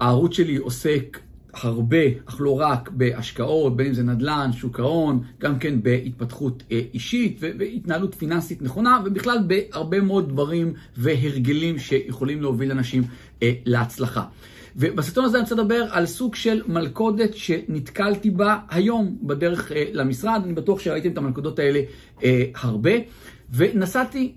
הערוץ שלי עוסק הרבה, אך לא רק, בהשקעות, בין אם זה נדל"ן, שוק ההון, גם כן בהתפתחות אה, אישית והתנהלות פיננסית נכונה, ובכלל בהרבה מאוד דברים והרגלים שיכולים להוביל אנשים אה, להצלחה. ובסרטון הזה אני רוצה לדבר על סוג של מלכודת שנתקלתי בה היום בדרך אה, למשרד. אני בטוח שראיתם את המלכודות האלה הרבה. ונסעתי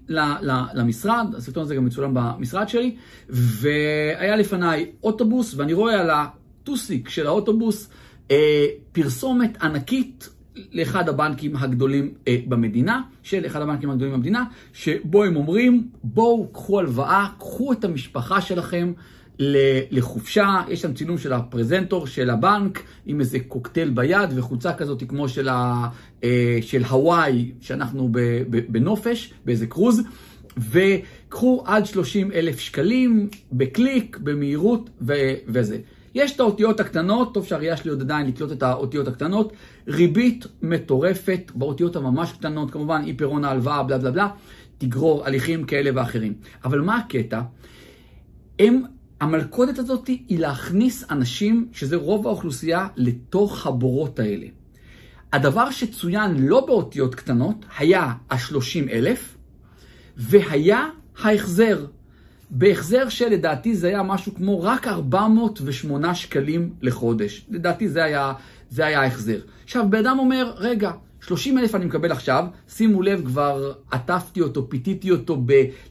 למשרד, הסרטון הזה גם מצולם במשרד שלי, והיה לפניי אוטובוס, ואני רואה על הטוסיק של האוטובוס אה, פרסומת ענקית לאחד הבנקים הגדולים אה, במדינה, של אחד הבנקים הגדולים במדינה, שבו הם אומרים, בואו, קחו הלוואה, קחו את המשפחה שלכם. לחופשה, יש שם צילום של הפרזנטור של הבנק עם איזה קוקטייל ביד וחולצה כזאת כמו של, ה, אה, של הוואי שאנחנו בנופש, באיזה קרוז, וקחו עד 30 אלף שקלים בקליק, במהירות ו- וזה. יש את האותיות הקטנות, טוב שהראייה שלי עוד עדיין לקלוט את האותיות הקטנות, ריבית מטורפת באותיות הממש קטנות, כמובן אי פירון ההלוואה, בלה בלה בלה, תגרור הליכים כאלה ואחרים. אבל מה הקטע? הם המלכודת הזאת היא להכניס אנשים, שזה רוב האוכלוסייה, לתוך הבורות האלה. הדבר שצוין לא באותיות קטנות היה ה-30 אלף, והיה ההחזר. בהחזר שלדעתי זה היה משהו כמו רק 408 שקלים לחודש. לדעתי זה היה, זה היה ההחזר. עכשיו, בן אדם אומר, רגע, 30 אלף אני מקבל עכשיו, שימו לב, כבר עטפתי אותו, פיתיתי אותו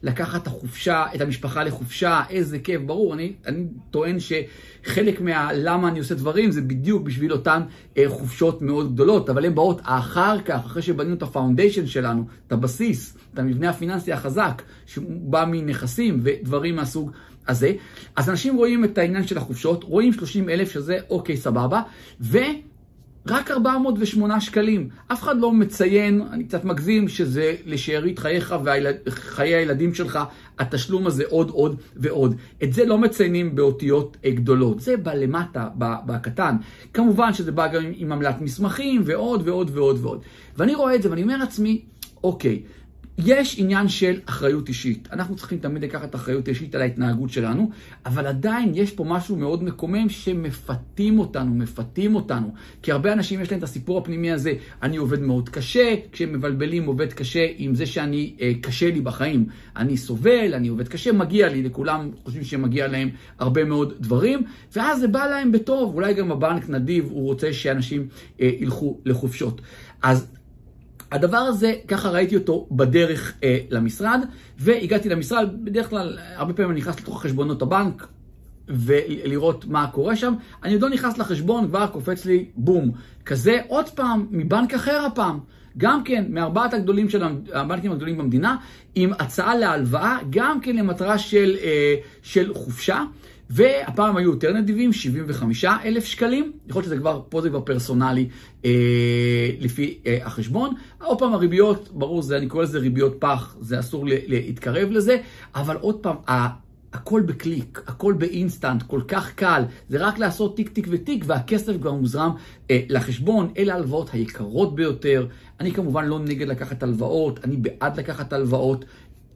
בלקחת החופשה, את המשפחה לחופשה, איזה כיף, ברור, אני, אני טוען שחלק מהלמה אני עושה דברים זה בדיוק בשביל אותן אה, חופשות מאוד גדולות, אבל הן באות אחר כך, אחרי שבנינו את ה foundation שלנו, את הבסיס, את המבנה הפיננסי החזק, שבא מנכסים ודברים מהסוג הזה. אז אנשים רואים את העניין של החופשות, רואים 30 אלף שזה אוקיי, סבבה, ו... רק 408 שקלים. אף אחד לא מציין, אני קצת מגזים, שזה לשארית חייך וחיי הילדים שלך, התשלום הזה עוד עוד ועוד. את זה לא מציינים באותיות גדולות, זה בא למטה, בקטן. כמובן שזה בא גם עם עמלת מסמכים ועוד ועוד ועוד ועוד. ואני רואה את זה ואני אומר לעצמי, אוקיי, יש עניין של אחריות אישית. אנחנו צריכים תמיד לקחת אחריות אישית על ההתנהגות שלנו, אבל עדיין יש פה משהו מאוד מקומם שמפתים אותנו, מפתים אותנו. כי הרבה אנשים יש להם את הסיפור הפנימי הזה, אני עובד מאוד קשה, כשהם מבלבלים עובד קשה עם זה שאני, אה, קשה לי בחיים. אני סובל, אני עובד קשה, מגיע לי, לכולם חושבים שמגיע להם הרבה מאוד דברים, ואז זה בא להם בטוב, אולי גם הבנק נדיב, הוא רוצה שאנשים אה, ילכו לחופשות. אז הדבר הזה, ככה ראיתי אותו בדרך אה, למשרד, והגעתי למשרד, בדרך כלל, הרבה פעמים אני נכנס לתוך חשבונות הבנק, ולראות מה קורה שם. אני עוד לא נכנס לחשבון, כבר קופץ לי בום. כזה עוד פעם, מבנק אחר הפעם. גם כן, מארבעת הגדולים של הבנקים הגדולים במדינה, עם הצעה להלוואה, גם כן למטרה של, אה, של חופשה. והפעם היו יותר נדיבים, 75 אלף שקלים. יכול להיות שזה כבר, פה זה כבר פרסונלי אה, לפי אה, החשבון. עוד פעם הריביות, ברור, זה, אני קורא לזה ריביות פח, זה אסור להתקרב לזה, אבל עוד פעם, הכל בקליק, הכל באינסטנט, כל כך קל, זה רק לעשות טיק טיק וטיק והכסף כבר מוזרם אה, לחשבון, אלה ההלוואות היקרות ביותר. אני כמובן לא נגד לקחת הלוואות, אני בעד לקחת הלוואות.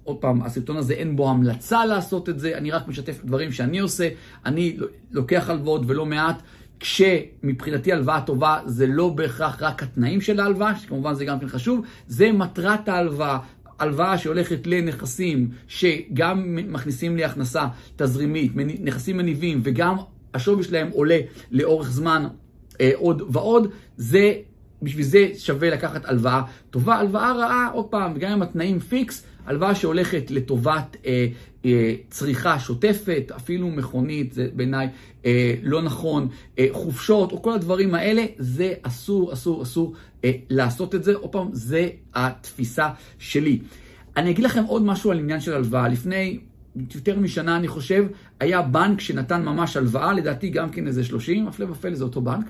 עוד פעם, הסרטון הזה אין בו המלצה לעשות את זה, אני רק משתף דברים שאני עושה, אני לוקח הלוואות ולא מעט. כשמבחינתי הלוואה טובה זה לא בהכרח רק התנאים של ההלוואה, שכמובן זה גם כן חשוב, זה מטרת ההלוואה. הלוואה שהולכת לנכסים שגם מכניסים לי הכנסה תזרימית, נכסים מניבים וגם השווי שלהם עולה לאורך זמן אה, עוד ועוד, זה, בשביל זה שווה לקחת הלוואה טובה. הלוואה רעה, עוד פעם, וגם אם התנאים פיקס, הלוואה שהולכת לטובת אה, אה, צריכה שוטפת, אפילו מכונית, זה בעיניי אה, לא נכון, אה, חופשות או כל הדברים האלה, זה אסור, אסור, אסור אה, לעשות את זה. עוד פעם, זה התפיסה שלי. אני אגיד לכם עוד משהו על עניין של הלוואה. לפני יותר משנה, אני חושב, היה בנק שנתן ממש הלוואה, לדעתי גם כן איזה 30, הפלא ופלא זה אותו בנק.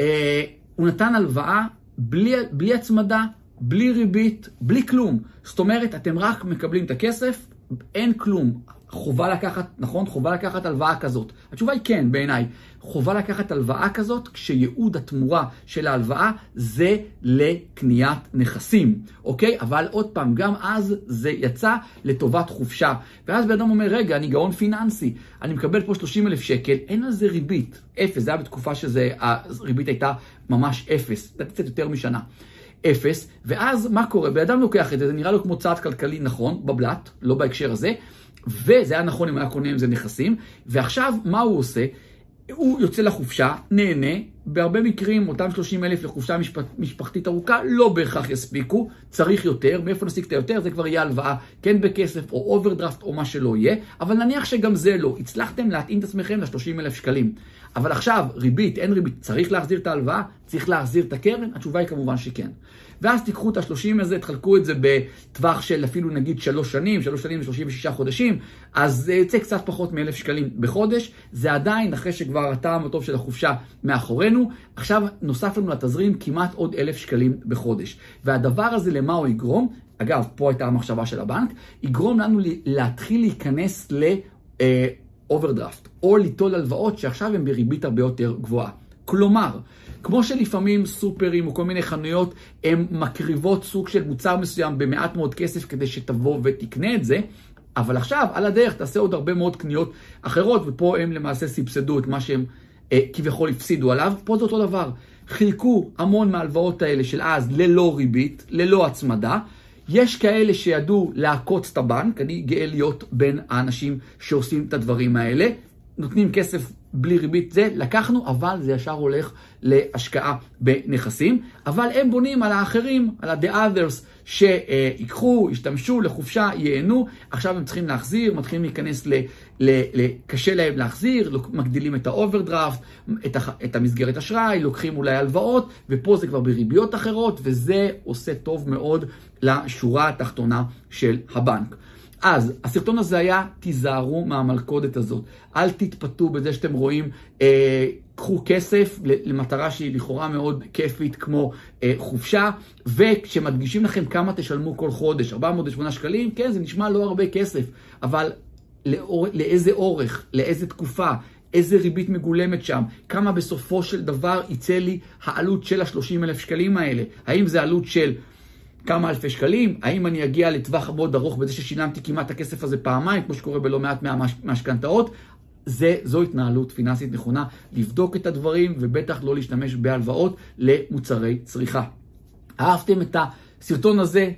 אה, הוא נתן הלוואה בלי, בלי הצמדה, בלי ריבית, בלי כלום. זאת אומרת, אתם רק מקבלים את הכסף, אין כלום. חובה לקחת, נכון? חובה לקחת הלוואה כזאת. התשובה היא כן, בעיניי. חובה לקחת הלוואה כזאת כשייעוד התמורה של ההלוואה זה לקניית נכסים, אוקיי? אבל עוד פעם, גם אז זה יצא לטובת חופשה. ואז בן אדם אומר, רגע, אני גאון פיננסי, אני מקבל פה 30 אלף שקל, אין על זה ריבית, אפס, זה היה בתקופה שהריבית הייתה ממש אפס, קצת יותר משנה. אפס, ואז מה קורה? בן אדם לוקח את זה, זה נראה לו כמו צעד כלכלי נכון, בבלת, לא בהקשר הזה, וזה היה נכון אם היה קונה עם זה נכסים, ועכשיו מה הוא עושה? הוא יוצא לחופשה, נהנה, בהרבה מקרים אותם 30 אלף לחופשה משפט, משפחתית ארוכה לא בהכרח יספיקו, צריך יותר, מאיפה נשיג את היותר? זה כבר יהיה הלוואה, כן בכסף או אוברדרפט או מה שלא יהיה, אבל נניח שגם זה לא, הצלחתם להתאים את עצמכם ל-30 אלף שקלים. אבל עכשיו, ריבית, אין ריבית, צריך להחזיר את ההלוואה? צריך להחזיר את הקרן? התשובה היא כמובן שכן. ואז תיקחו את ה-30 הזה, תחלקו את זה בטווח של אפילו נגיד 3 שנים, 3 שנים ו-36 חודשים, אז זה יוצא קצת פחות מ-1,000 שקלים בחודש. זה עדיין, אחרי שכבר הטעם הטוב של החופשה מאחורינו, עכשיו נוסף לנו לתזרים כמעט עוד 1,000 שקלים בחודש. והדבר הזה, למה הוא יגרום? אגב, פה הייתה המחשבה של הבנק, יגרום לנו להתחיל להיכנס ל... אוברדרפט, או ליטול הלוואות שעכשיו הן בריבית הרבה יותר גבוהה. כלומר, כמו שלפעמים סופרים או כל מיני חנויות, הן מקריבות סוג של מוצר מסוים במעט מאוד כסף כדי שתבוא ותקנה את זה, אבל עכשיו, על הדרך, תעשה עוד הרבה מאוד קניות אחרות, ופה הם למעשה סבסדו את מה שהם אה, כביכול הפסידו עליו. פה זה אותו דבר. חילקו המון מההלוואות האלה של אז ללא ריבית, ללא הצמדה. יש כאלה שידעו לעקוץ את הבנק, אני גאה להיות בין האנשים שעושים את הדברים האלה. נותנים כסף בלי ריבית זה, לקחנו, אבל זה ישר הולך להשקעה בנכסים. אבל הם בונים על האחרים, על ה-the others, שיקחו, ישתמשו לחופשה, ייהנו. עכשיו הם צריכים להחזיר, מתחילים להיכנס ל... ל, ל קשה להם להחזיר, מגדילים את האוברדרפט, את, את המסגרת אשראי, לוקחים אולי הלוואות, ופה זה כבר בריביות אחרות, וזה עושה טוב מאוד לשורה התחתונה של הבנק. אז הסרטון הזה היה, תיזהרו מהמלכודת הזאת. אל תתפתו בזה שאתם רואים, אה, קחו כסף למטרה שהיא לכאורה מאוד כיפית כמו אה, חופשה, וכשמדגישים לכם כמה תשלמו כל חודש, 408 שקלים, כן, זה נשמע לא הרבה כסף, אבל לאור, לאיזה אורך, לאיזה תקופה, איזה ריבית מגולמת שם, כמה בסופו של דבר יצא לי העלות של ה-30 אלף שקלים האלה. האם זה עלות של כמה אלפי שקלים? האם אני אגיע לטווח מאוד ארוך בזה ששילמתי כמעט הכסף הזה פעמיים, כמו שקורה בלא מעט מהמשכנתאות? זה, זו התנהלות פיננסית נכונה, לבדוק את הדברים ובטח לא להשתמש בהלוואות למוצרי צריכה. אהבתם את הסרטון הזה?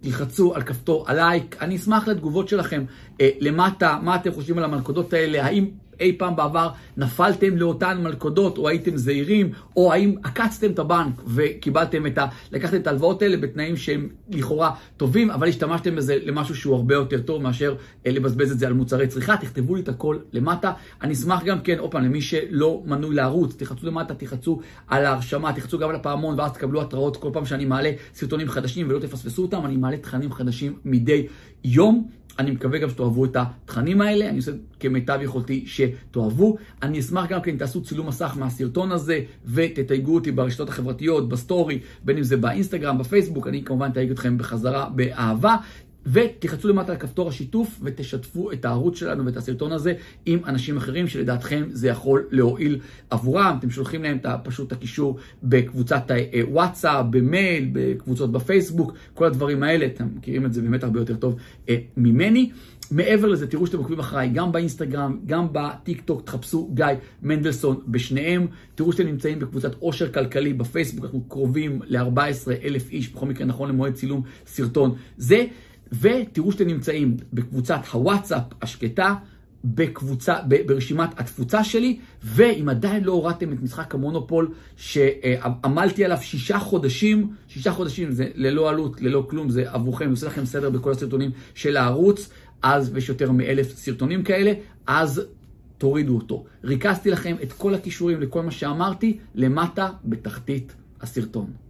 תלחצו על כפתור הלייק, אני אשמח לתגובות שלכם אה, למטה, מה אתם חושבים על המלכודות האלה, האם אי פעם בעבר נפלתם לאותן מלכודות, או הייתם זהירים, או האם עקצתם את הבנק וקיבלתם את ה... לקחתם את ההלוואות האלה בתנאים שהם לכאורה טובים, אבל השתמשתם בזה למשהו שהוא הרבה יותר טוב מאשר אה, לבזבז את זה על מוצרי צריכה. תכתבו לי את הכל למטה. אני אשמח גם כן, עוד פעם, למי שלא מנוי לערוץ, תחצו למטה, תחצו על ההרשמה, תחצו גם על הפעמון, ואז תקבלו התראות כל פעם שאני מעלה סרטונים חדשים ולא תפספסו אותם. אני מעלה תכנים חדשים מדי יום. אני מקווה גם שתאהבו את התכנים האלה, אני עושה כמיטב יכולתי שתאהבו. אני אשמח גם כן תעשו צילום מסך מהסרטון הזה ותתייגו אותי ברשתות החברתיות, בסטורי, בין אם זה באינסטגרם, בפייסבוק, אני כמובן אתייג אתכם בחזרה באהבה. ותלחצו למטה על כפתור השיתוף ותשתפו את הערוץ שלנו ואת הסרטון הזה עם אנשים אחרים שלדעתכם זה יכול להועיל עבורם. אתם שולחים להם את פשוט הקישור בקבוצת הוואטסאפ, במייל, בקבוצות בפייסבוק, כל הדברים האלה, אתם מכירים את זה באמת הרבה יותר טוב אה, ממני. מעבר לזה, תראו שאתם עוקבים אחריי גם באינסטגרם, גם בטיק טוק, תחפשו גיא מנדלסון בשניהם. תראו שאתם נמצאים בקבוצת עושר כלכלי בפייסבוק, אנחנו קרובים ל-14 אלף איש, בכל מקרה נכון למועד צילום סרטון זה. ותראו שאתם נמצאים בקבוצת הוואטסאפ השקטה, בקבוצה, ברשימת התפוצה שלי, ואם עדיין לא הורדתם את משחק המונופול שעמלתי עליו שישה חודשים, שישה חודשים זה ללא עלות, ללא כלום, זה עבורכם, אני עושה לכם סדר בכל הסרטונים של הערוץ, אז יש יותר מאלף סרטונים כאלה, אז תורידו אותו. ריכזתי לכם את כל הכישורים לכל מה שאמרתי למטה בתחתית הסרטון.